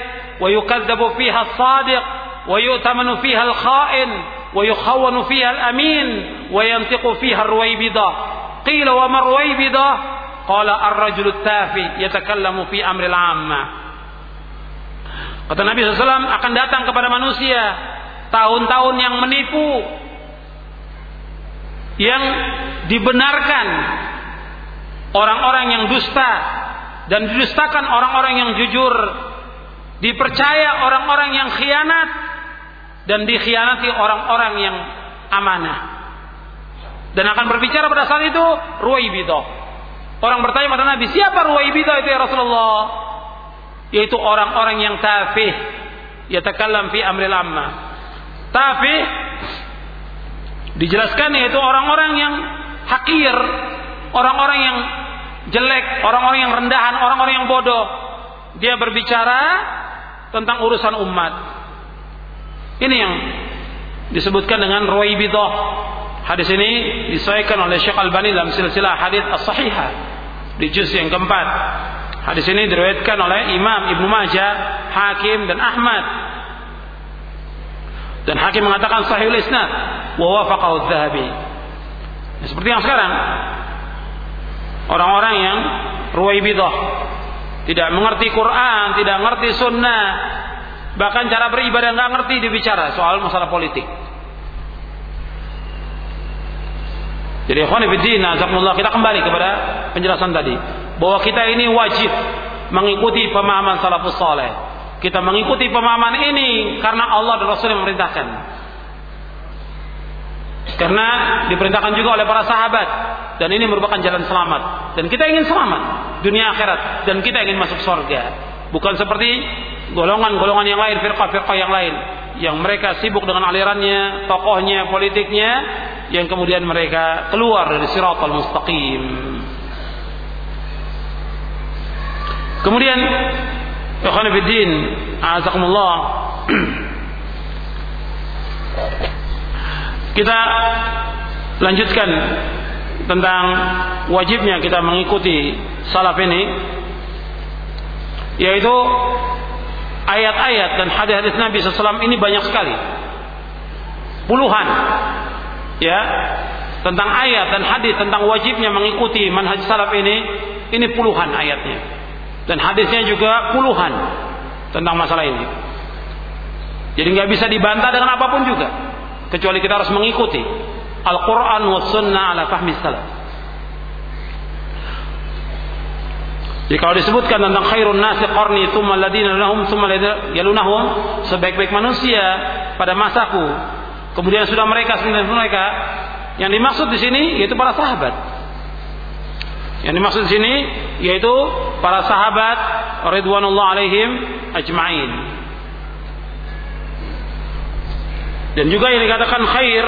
yu'tamanu fiha al-kha'in wa yukhawwanu fiha al-amin wa yantiqu fiha ar-ruwaybidah." Qila wa ma ruwaybidah? Qala ar-rajulu at-tafi yatakallamu fi amri al-'amma. Kata Nabi SAW akan datang kepada manusia tahun-tahun yang menipu, yang dibenarkan orang-orang yang dusta dan didustakan orang-orang yang jujur dipercaya orang-orang yang khianat dan dikhianati orang-orang yang amanah. Dan akan berbicara pada saat itu Ruwaibidah orang bertanya pada Nabi siapa Ruwaibidah itu ya Rasulullah? Yaitu orang-orang yang tafih. Yatakallam fi amril amma. Tafih Dijelaskan yaitu orang-orang yang hakir, orang-orang yang jelek, orang-orang yang rendahan, orang-orang yang bodoh. Dia berbicara tentang urusan umat. Ini yang disebutkan dengan Ruwaibidah. Hadis ini disahihkan oleh Syekh Al-Bani dalam silsilah hadis as-sahihah di juz yang keempat. Hadis ini diriwayatkan oleh Imam Ibnu Majah, Hakim dan Ahmad dan hakim mengatakan sahih isnad wa wafaqahu dzahabi seperti yang sekarang orang-orang yang ruwaibidah tidak mengerti Quran tidak mengerti sunnah. Bahkan cara beribadah nggak ngerti dibicara soal masalah politik. Jadi azakumullah kita kembali kepada penjelasan tadi. Bahwa kita ini wajib mengikuti pemahaman salafus saleh. Kita mengikuti pemahaman ini karena Allah dan Rasul yang memerintahkan. Karena diperintahkan juga oleh para sahabat dan ini merupakan jalan selamat dan kita ingin selamat dunia akhirat dan kita ingin masuk surga. Bukan seperti golongan-golongan yang lain, firqah-firqah yang lain yang mereka sibuk dengan alirannya, tokohnya, politiknya yang kemudian mereka keluar dari siratal mustaqim. Kemudian Ikhwan Fiddin, azakumullah. [CLEARS THROAT] Kita lanjutkan tentang wajibnya kita mengikuti salaf ini yaitu ayat-ayat dan hadis-hadis Nabi SAW ini banyak sekali. Puluhan ya tentang ayat dan hadis tentang wajibnya mengikuti manhaj salaf ini ini puluhan ayatnya. Dan hadisnya juga puluhan tentang masalah ini. Jadi nggak bisa dibantah dengan apa pun juga, kecuali kita harus mengikuti Al-Quran wa Sunnah ala fahmi salaf. Jadi kalau disebutkan tentang khairun nasi qarni thumma ladina lahum thumma yalunahum sebaik-baik manusia pada masaku kemudian sudah mereka sebenarnya mereka yang dimaksud di sini yaitu para sahabat yang dimaksud di sini yaitu para sahabat ridwanullah alaihim ajmain. Dan juga yang dikatakan khair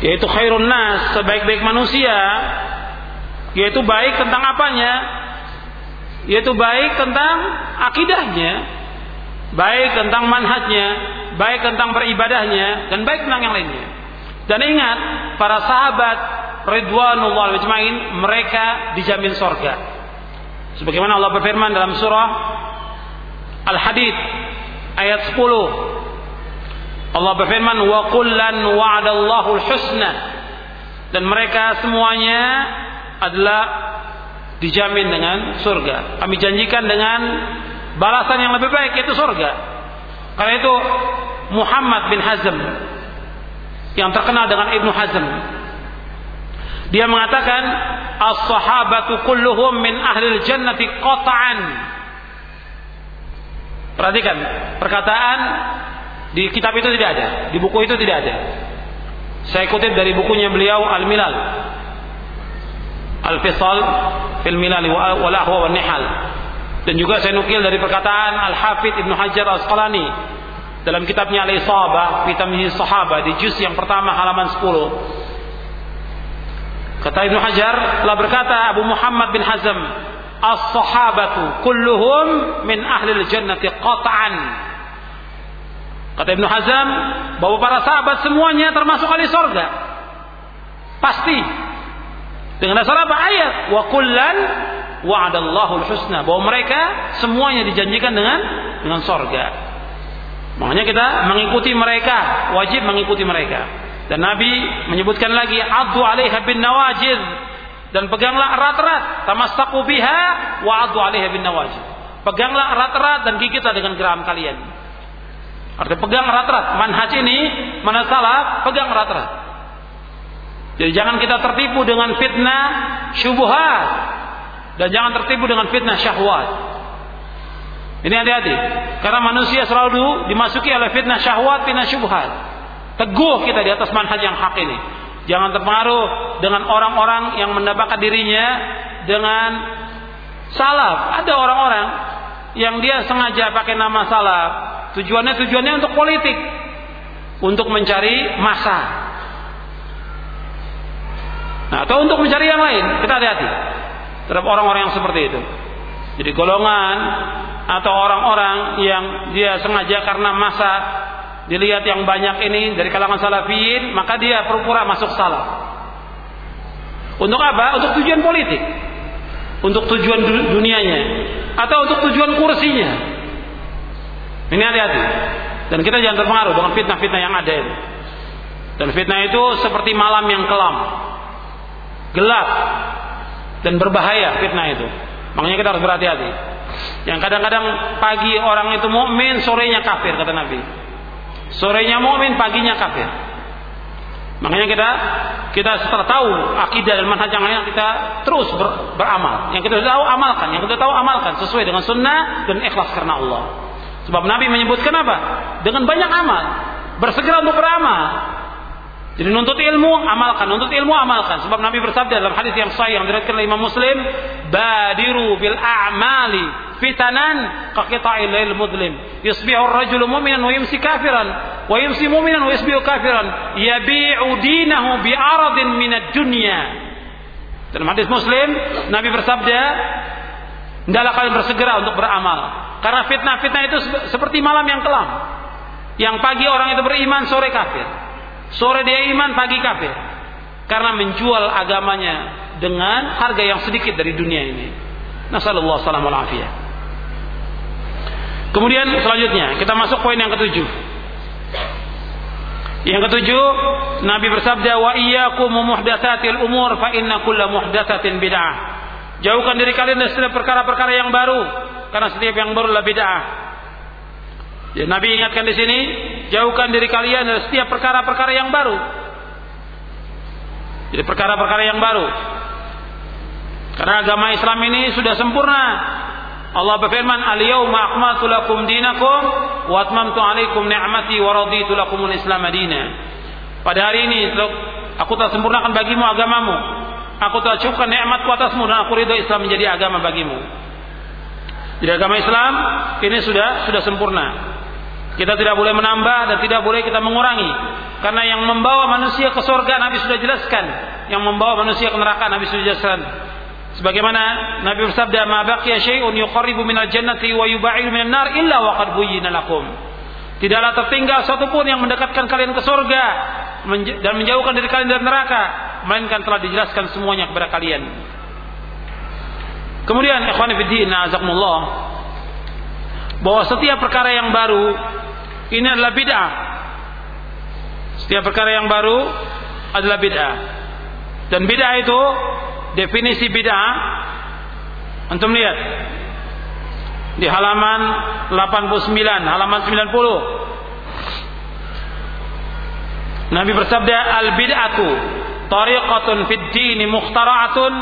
yaitu khairun nas, sebaik-baik manusia yaitu baik tentang apanya? Yaitu baik tentang akidahnya, baik tentang manhajnya, baik tentang beribadahnya dan baik tentang yang lainnya. Dan ingat, para sahabat ridwanullah ajmain mereka dijamin sorga sebagaimana Allah berfirman dalam surah Al-Hadid ayat 10 Allah berfirman wa kullan wa'adallahu al-husna. Dan mereka semuanya adalah dijamin dengan surga. Kami janjikan dengan balasan yang lebih baik yaitu surga. Karena itu Muhammad bin Hazm yang terkenal dengan Ibnu Hazm dia mengatakan as-sahabatu kulluhum min ahlil jannati qata'an. Perhatikan, perkataan di kitab itu tidak ada, di buku itu tidak ada. Saya kutip dari bukunya beliau Al-Milal. Al-Fisal fil Milal wal Ahwa wan Nihal. Dan juga saya nukil dari perkataan Al-Hafidh Ibnu Hajar Al-Asqalani dalam kitabnya Al-Isabah fi Tamyiz Sahaba di juz yang pertama halaman 10. Kata Ibnu Hajar telah berkata Abu Muhammad bin Hazm, "As-sahabatu kulluhum min ahli al-jannati qat'an." Kata Ibnu Hazm bahwa para sahabat semuanya termasuk ahli surga. Pasti. Dengan dasar apa ayat? Wa kullan wa'adallahu husna bahwa mereka semuanya dijanjikan dengan dengan sorga. Makanya kita mengikuti mereka, wajib mengikuti mereka. Dan Nabi menyebutkan lagi addu 'alaiha bin nawajid dan peganglah erat-erat tamassaku biha wa addu 'alaiha bin nawajid. Peganglah erat-erat dan gigitlah dengan geram kalian. Artinya pegang erat-erat. Manhaj ini mana salah, pegang erat-erat. Jadi jangan kita tertipu dengan fitnah syubhat dan jangan tertipu dengan fitnah syahwat. Ini hati-hati. Karena manusia selalu dimasuki oleh fitnah syahwat, fitnah syubhat. Teguh kita di atas manhaj yang hak ini. Jangan terpengaruh dengan orang-orang yang mendapatkan dirinya dengan salaf. Ada orang-orang yang dia sengaja pakai nama salaf. Tujuannya tujuannya untuk politik. Untuk mencari masa. Nah, atau untuk mencari yang lain. Kita hati-hati terhadap orang-orang yang seperti itu. Jadi golongan atau orang-orang yang dia sengaja karena masa dilihat yang banyak ini dari kalangan salafiyin, maka dia pura-pura masuk salah. Untuk apa? Untuk tujuan politik. Untuk tujuan dunianya atau untuk tujuan kursinya. Ini hati-hati. Dan kita jangan terpengaruh dengan fitnah-fitnah yang ada itu. Dan fitnah itu seperti malam yang kelam. Gelap, dan berbahaya fitnah itu. Makanya kita harus berhati-hati. Yang kadang-kadang pagi orang itu mukmin, sorenya kafir kata Nabi. Sorenya mukmin, paginya kafir. Makanya kita kita setelah tahu akidah dan manhaj yang lain kita terus ber, beramal. Yang kita tahu amalkan, yang kita tahu amalkan sesuai dengan sunnah dan ikhlas karena Allah. Sebab Nabi menyebutkan apa? Dengan banyak amal. Bersegera untuk beramal. Jadi nuntut ilmu, amalkan. Nuntut ilmu, amalkan. Sebab Nabi bersabda dalam hadis yang sahih yang diriwayatkan oleh Imam Muslim, "Badiru bil a'mali fitanan ka qita'il lail mudlim. Yusbihu ar-rajulu mu'minan wa yumsi kafiran, wa yumsi mu'minan wa yusbihu kafiran, yabi'u dinahu bi aradin min ad-dunya." Dalam hadis Muslim, Nabi bersabda, "Hendaklah kalian bersegera untuk beramal, karena fitnah-fitnah itu seperti malam yang kelam. Yang pagi orang itu beriman, sore kafir." Sore dia iman, pagi kafir. Karena menjual agamanya dengan harga yang sedikit dari dunia ini. Nasallallahu salam afiyah. Kemudian selanjutnya kita masuk poin yang ketujuh. Yang ketujuh, Nabi bersabda wa iyyakum umur fa inna kulla muhdatsatin bid'ah. Jauhkan diri kalian dari setiap perkara-perkara yang baru karena setiap yang baru adalah bid'ah. Ya, Nabi ingatkan di sini, jauhkan diri kalian dari setiap perkara-perkara yang baru. Jadi perkara-perkara yang baru. Karena agama Islam ini sudah sempurna. Allah berfirman, "Al-yauma akmaltu lakum dinakum wa atmamtu 'alaikum ni'mati wa raditu lakumul Islam madina." Pada hari ini aku telah sempurnakan bagimu agamamu. Aku telah cukupkan nikmatku atasmu dan aku ridho Islam menjadi agama bagimu. Jadi agama Islam ini sudah sudah sempurna. Kita tidak boleh menambah dan tidak boleh kita mengurangi. Karena yang membawa manusia ke surga Nabi sudah jelaskan. Yang membawa manusia ke neraka Nabi sudah jelaskan. Sebagaimana Nabi bersabda, "Ma baqiya syai'un yuqarribu minal jannati wa yubaidu minan nar illa wa qad buyyina lakum." Tidaklah tertinggal satu pun yang mendekatkan kalian ke surga dan menjauhkan dari kalian dari neraka, melainkan telah dijelaskan semuanya kepada kalian. Kemudian ikhwan fillah azakumullah bahwa setiap perkara yang baru ini adalah bid'ah. Setiap perkara yang baru adalah bid'ah. Dan bid'ah itu definisi bid'ah antum lihat di halaman 89, halaman 90. Nabi bersabda al-bid'atu tariqatun fid din mukhtara'atun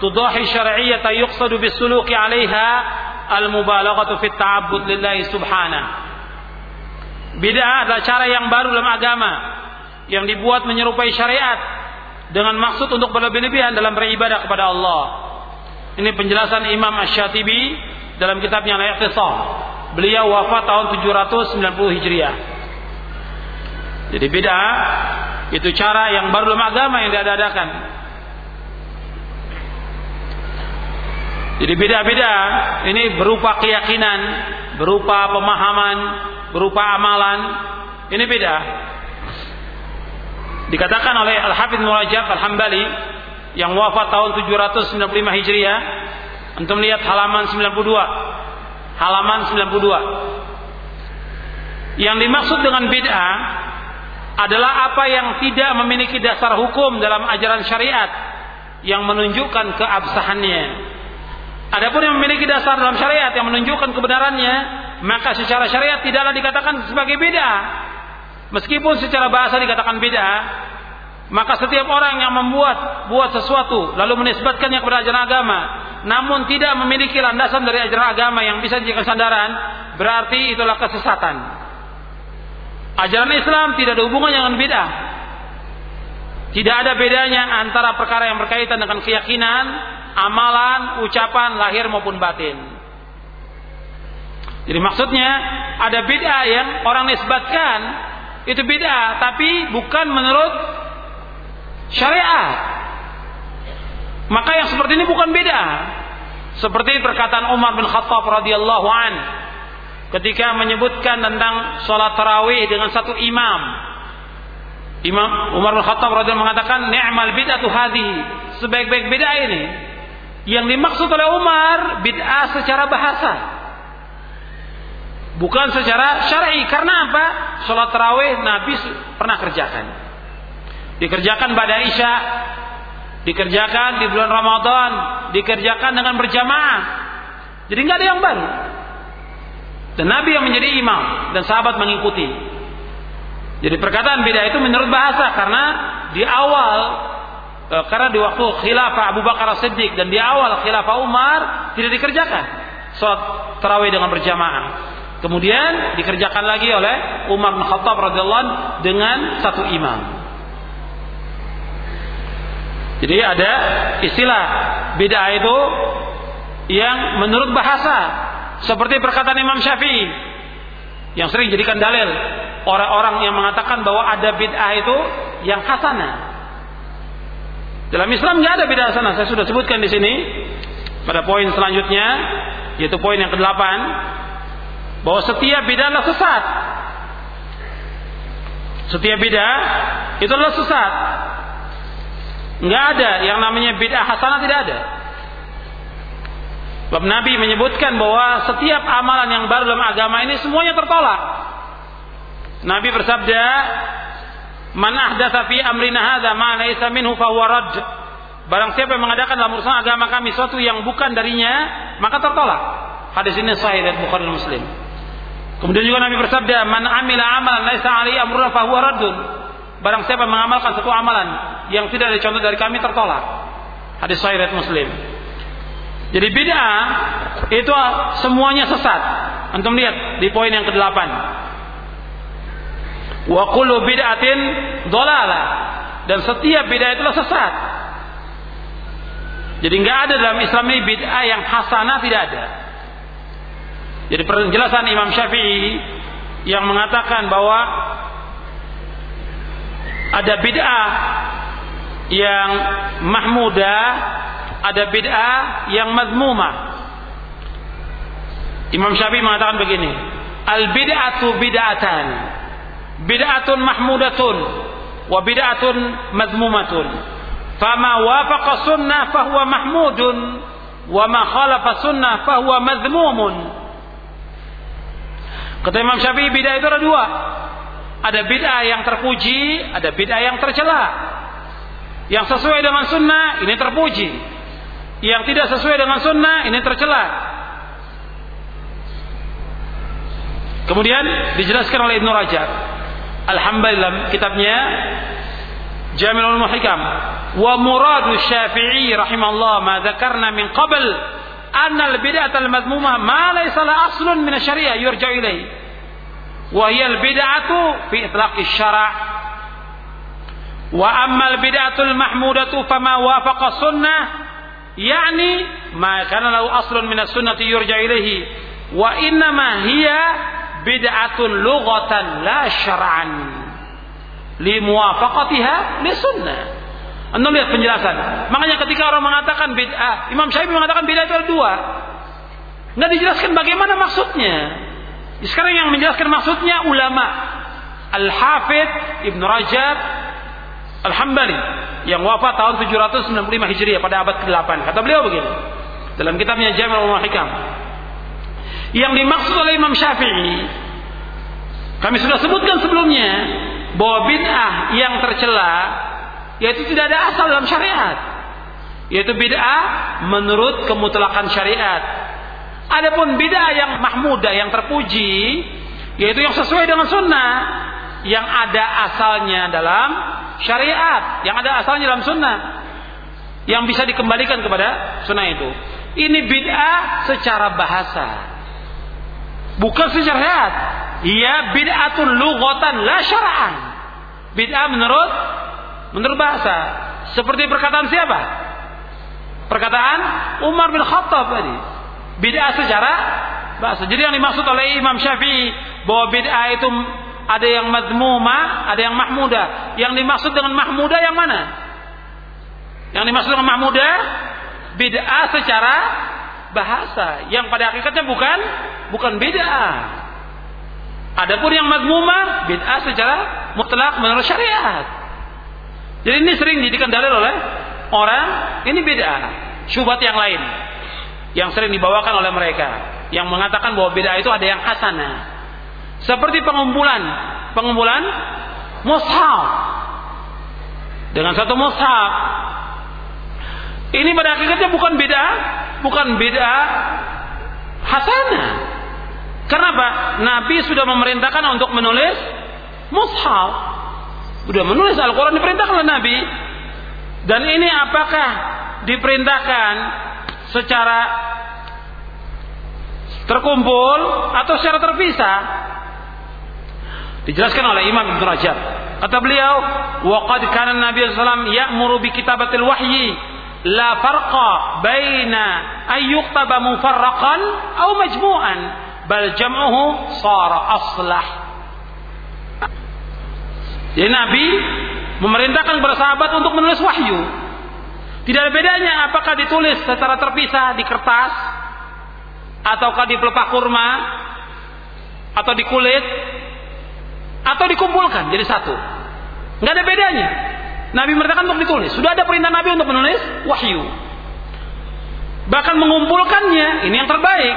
tudahi syar'iyyata yuqsadu bis-suluki 'alaiha al-mubalaghatu fit ta'abbud lillahi subhanahu Bid'ah adalah cara yang baru dalam agama yang dibuat menyerupai syariat dengan maksud untuk berlebih-lebihan dalam beribadah kepada Allah. Ini penjelasan Imam Asy-Syatibi dalam kitabnya Al-Iqtisam. Beliau wafat tahun 790 Hijriah. Jadi beda itu cara yang baru dalam agama yang diadakan. Jadi beda-beda ini berupa keyakinan, berupa pemahaman, berupa amalan. Ini beda. Dikatakan oleh Al-Hafidh Murajab Al-Hambali yang wafat tahun 795 Hijriah. Untuk melihat halaman 92. Halaman 92. Yang dimaksud dengan bid'ah adalah apa yang tidak memiliki dasar hukum dalam ajaran syariat yang menunjukkan keabsahannya. Adapun yang memiliki dasar dalam syariat yang menunjukkan kebenarannya, maka secara syariat tidaklah dikatakan sebagai bid'ah. Meskipun secara bahasa dikatakan bid'ah, maka setiap orang yang membuat buat sesuatu lalu menisbatkannya kepada ajaran agama, namun tidak memiliki landasan dari ajaran agama yang bisa dijadikan sandaran, berarti itulah kesesatan. Ajaran Islam tidak ada hubungannya dengan bid'ah. Tidak ada bedanya antara perkara yang berkaitan dengan keyakinan, amalan, ucapan, lahir maupun batin. Jadi maksudnya ada bid'ah yang orang nisbatkan itu bid'ah, tapi bukan menurut syariat. Maka yang seperti ini bukan bid'ah. Seperti perkataan Umar bin Khattab radhiyallahu an ketika menyebutkan tentang sholat tarawih dengan satu imam. Imam Umar bin Khattab radhiyallahu mengatakan ni'mal bid'atu hadhihi. Sebaik-baik bid'ah ini. Yang dimaksud oleh Umar bid'ah secara bahasa. Bukan secara syar'i. Karena apa? Sholat tarawih Nabi pernah kerjakan. Dikerjakan pada Isya, dikerjakan di bulan Ramadan, dikerjakan dengan berjamaah. Jadi nggak ada yang baru. Dan Nabi yang menjadi imam dan sahabat mengikuti. Jadi perkataan beda itu menurut bahasa karena di awal e, karena di waktu khilafah Abu Bakar Siddiq dan di awal khilafah Umar tidak dikerjakan salat tarawih dengan berjamaah. Kemudian dikerjakan lagi oleh Umar bin Khattab radhiyallahu dengan satu imam. Jadi ada istilah bid'ah itu yang menurut bahasa seperti perkataan Imam Syafi'i yang sering jadikan dalil orang-orang yang mengatakan bahwa ada bid'ah itu yang hasanah. Dalam Islam nggak ada bid'ah hasanah. Saya sudah sebutkan di sini pada poin selanjutnya yaitu poin yang ke-8 bahwa setiap bid'ah adalah sesat. Setiap bid'ah itu adalah sesat. Nggak ada yang namanya bid'ah hasanah tidak ada. Sebab Nabi menyebutkan bahwa setiap amalan yang baru dalam agama ini semuanya tertolak. Nabi bersabda, "Man ahdatsa fi amrina hadza ma laysa minhu fa huwa rad." Barang siapa yang mengadakan dalam urusan agama kami sesuatu yang bukan darinya, maka tertolak. Hadis ini sahih dari Bukhari dan Muslim. Kemudian juga Nabi bersabda, "Man amila amalan laisa alaihi amruna fa huwa raddun." Barang siapa mengamalkan satu amalan yang tidak ada contoh dari kami tertolak. Hadis sahih dari Muslim. Jadi bid'ah itu semuanya sesat. Antum lihat di poin yang ke-8. Wa kullu bid'atin dhalalah. Dan setiap bid'ah itulah sesat. Jadi nggak ada dalam Islam ini bid'ah yang hasanah tidak ada. Jadi penjelasan Imam Syafi'i yang mengatakan bahwa ada bid'ah yang mahmudah ada bid'ah yang mazmumah. Imam Syafi'i mengatakan begini, al bid'atu bid'atan. Bid'atun mahmudatun wa bid'atun mazmumatun. Fama wafaqa sunnah fahuwa mahmudun wa ma khalafa sunnah fahuwa mazmumun. Kata Imam Syafi'i bid'ah itu ada dua. Ada bid'ah yang terpuji, ada bid'ah yang tercela. Yang sesuai dengan sunnah ini terpuji yang tidak sesuai dengan sunnah ini tercela. Kemudian dijelaskan oleh Ibnu Rajab. Alhamdulillah kitabnya Jamilul Muhikam. Wa muradu Syafi'i rahimallahu ma dzakarna min qabl anna al-bid'ah al-madmumah ma laysa la aslun min asy-syari'ah yurja ilayhi. Wa hiya al-bid'atu fi itlaq asy-syara' Wa ammal bid'atul mahmudatu fama wafaqa sunnah yakni ma kana lahu aslun min as-sunnati yurja ilaihi wa inna ma hiya bid'atun lughatan la syar'an li muwafaqatiha li sunnah. Anda lihat penjelasan. Makanya ketika orang mengatakan bid'ah, Imam Syafi'i mengatakan bid'ah itu ada dua. Nggak dijelaskan bagaimana maksudnya. Sekarang yang menjelaskan maksudnya ulama. Al-Hafidh Ibn Rajab Al-Hambali yang wafat tahun 795 Hijriah pada abad ke-8. Kata beliau begini dalam kitabnya Jami' Hikam. Yang dimaksud oleh Imam Syafi'i kami sudah sebutkan sebelumnya bahwa bid'ah yang tercela yaitu tidak ada asal dalam syariat. Yaitu bid'ah menurut kemutlakan syariat. Adapun bid'ah yang mahmudah yang terpuji yaitu yang sesuai dengan sunnah yang ada asalnya dalam syariat, yang ada asalnya dalam sunnah, yang bisa dikembalikan kepada sunnah itu. Ini bid'ah secara bahasa, bukan secara syariat. Ia bid'atun lughatan la syara'an. Bid'ah menurut menurut bahasa. Seperti perkataan siapa? Perkataan Umar bin Khattab tadi. Bid'ah secara bahasa. Jadi yang dimaksud oleh Imam Syafi'i bahwa bid'ah itu ada yang madmuma, ada yang mahmuda. Yang dimaksud dengan mahmuda yang mana? Yang dimaksud dengan mahmuda bid'ah secara bahasa yang pada hakikatnya bukan bukan bid'ah. Adapun yang madmuma bid'ah secara mutlak menurut syariat. Jadi ini sering dijadikan dalil oleh orang ini bid'ah, syubhat yang lain yang sering dibawakan oleh mereka yang mengatakan bahwa bid'ah itu ada yang hasanah seperti pengumpulan, pengumpulan mushaf. Dengan satu mushaf. Ini pada hakikatnya bukan beda, bukan beda hasanah. Kenapa? Nabi sudah memerintahkan untuk menulis mushaf. Sudah menulis Al-Quran diperintahkan oleh Nabi. Dan ini apakah diperintahkan secara terkumpul atau secara terpisah? Dijelaskan oleh Imam Ibn Rajab. Kata beliau, "Wa kana Nabi sallallahu ya'muru bi kitabatil wahyi la farqa baina ay yuktaba mufarraqan aw majmu'an bal jam'uhu sara aslah." Jadi Nabi memerintahkan para sahabat untuk menulis wahyu. Tidak ada bedanya apakah ditulis secara terpisah di kertas ataukah di pelepah kurma atau di kulit atau dikumpulkan jadi satu. Nggak ada bedanya. Nabi merintahkan untuk ditulis. Sudah ada perintah Nabi untuk menulis wahyu. Bahkan mengumpulkannya, ini yang terbaik.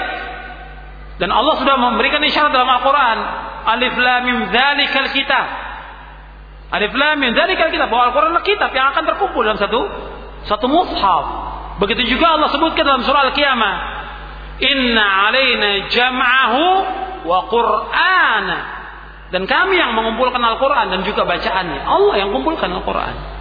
Dan Allah sudah memberikan isyarat dalam Al-Quran. Alif lam mim dzalikal kitab. Alif lam mim dzalikal kitab. Bahwa Al-Quran adalah kitab yang akan terkumpul dalam satu satu mushaf. Begitu juga Allah sebutkan dalam surah Al-Qiyamah. Inna alaina jam'ahu wa qur'ana dan kami yang mengumpulkan Al-Quran dan juga bacaannya. Allah yang kumpulkan Al-Quran.